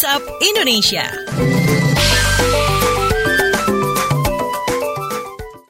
WhatsApp Indonesia.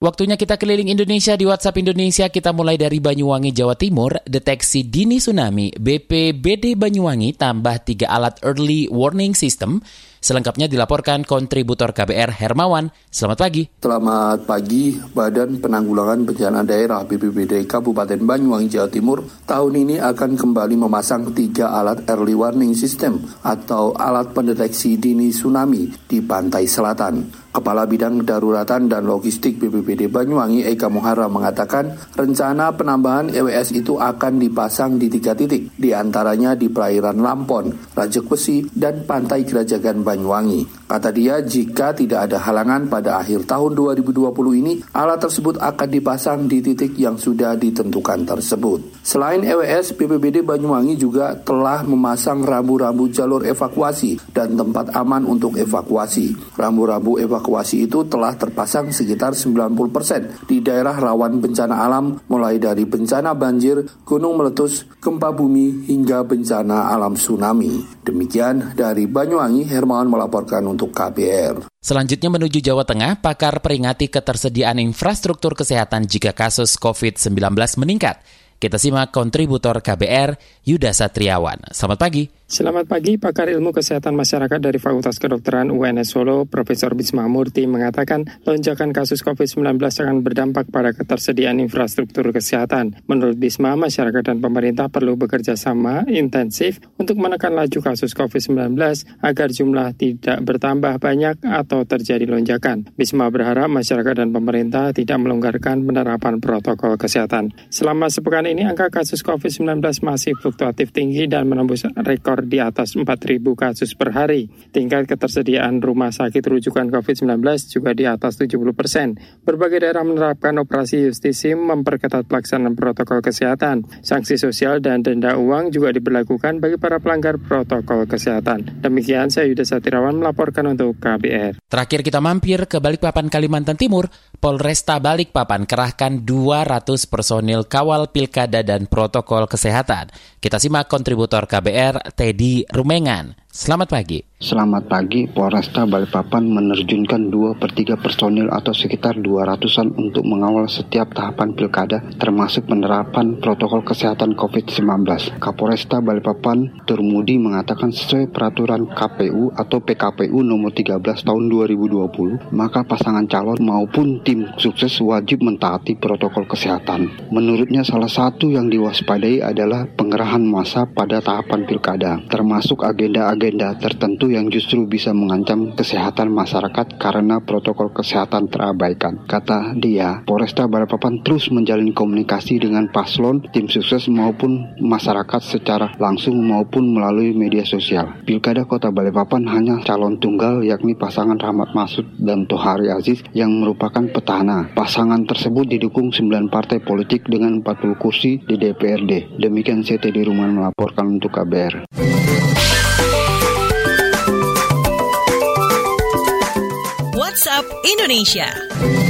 Waktunya kita keliling Indonesia di WhatsApp Indonesia. Kita mulai dari Banyuwangi, Jawa Timur. Deteksi dini tsunami BPBD Banyuwangi tambah tiga alat early warning system Selengkapnya dilaporkan kontributor KBR Hermawan. Selamat pagi. Selamat pagi. Badan Penanggulangan Bencana Daerah BPBD Kabupaten Banyuwangi, Jawa Timur tahun ini akan kembali memasang tiga alat early warning system atau alat pendeteksi dini tsunami di pantai selatan. Kepala Bidang Daruratan dan Logistik BPBD Banyuwangi Eka Muhara mengatakan rencana penambahan EWS itu akan dipasang di tiga titik, di antaranya di perairan Lampon, Rajek Besi, dan Pantai Gerajagan Banyuwangi. Kata dia, jika tidak ada halangan pada akhir tahun 2020 ini, alat tersebut akan dipasang di titik yang sudah ditentukan tersebut. Selain EWS, BPBD Banyuwangi juga telah memasang rambu-rambu jalur evakuasi dan tempat aman untuk evakuasi. Rambu-rambu evakuasi itu telah terpasang sekitar 90% di daerah rawan bencana alam mulai dari bencana banjir, gunung meletus, gempa bumi, hingga bencana alam tsunami. Demikian dari Banyuwangi, Hermawan melaporkan untuk untuk KBR. Selanjutnya menuju Jawa Tengah, pakar peringati ketersediaan infrastruktur kesehatan jika kasus COVID-19 meningkat. Kita simak kontributor KBR Yuda Satriawan. Selamat pagi. Selamat pagi, pakar ilmu kesehatan masyarakat dari Fakultas Kedokteran UNS Solo, Profesor Bisma Murti mengatakan lonjakan kasus COVID-19 akan berdampak pada ketersediaan infrastruktur kesehatan. Menurut Bisma, masyarakat dan pemerintah perlu bekerja sama intensif untuk menekan laju kasus COVID-19 agar jumlah tidak bertambah banyak atau terjadi lonjakan. Bisma berharap masyarakat dan pemerintah tidak melonggarkan penerapan protokol kesehatan. Selama sepekan ini angka kasus COVID-19 masih fluktuatif tinggi dan menembus rekor di atas 4.000 kasus per hari. Tingkat ketersediaan rumah sakit rujukan COVID-19 juga di atas 70 persen. Berbagai daerah menerapkan operasi justisi memperketat pelaksanaan protokol kesehatan. Sanksi sosial dan denda uang juga diberlakukan bagi para pelanggar protokol kesehatan. Demikian saya Yuda Satirawan melaporkan untuk KBR. Terakhir kita mampir ke Balikpapan, Kalimantan Timur. Polresta Balikpapan kerahkan 200 personil kawal pilkada dan protokol kesehatan. Kita simak kontributor KBR Teddy Rumengan. Selamat pagi. Selamat pagi, Polresta Balikpapan menerjunkan 2 per 3 personil atau sekitar 200-an untuk mengawal setiap tahapan pilkada, termasuk penerapan protokol kesehatan COVID-19. Kapolresta Balikpapan Turmudi mengatakan sesuai peraturan KPU atau PKPU nomor 13 tahun 2020, maka pasangan calon maupun tim sukses wajib mentaati protokol kesehatan. Menurutnya salah satu yang diwaspadai adalah pengerahan massa pada tahapan pilkada, termasuk agenda-agenda tertentu yang justru bisa mengancam kesehatan masyarakat karena protokol kesehatan terabaikan. Kata dia, Polresta Balikpapan terus menjalin komunikasi dengan paslon, tim sukses maupun masyarakat secara langsung maupun melalui media sosial. Pilkada Kota Balikpapan hanya calon tunggal yakni pasangan Rahmat Masud dan Tohari Aziz yang merupakan petahana. Pasangan tersebut didukung 9 partai politik dengan 40 kursi di DPRD. Demikian CT di rumah melaporkan untuk KBR. WhatsApp Indonesia.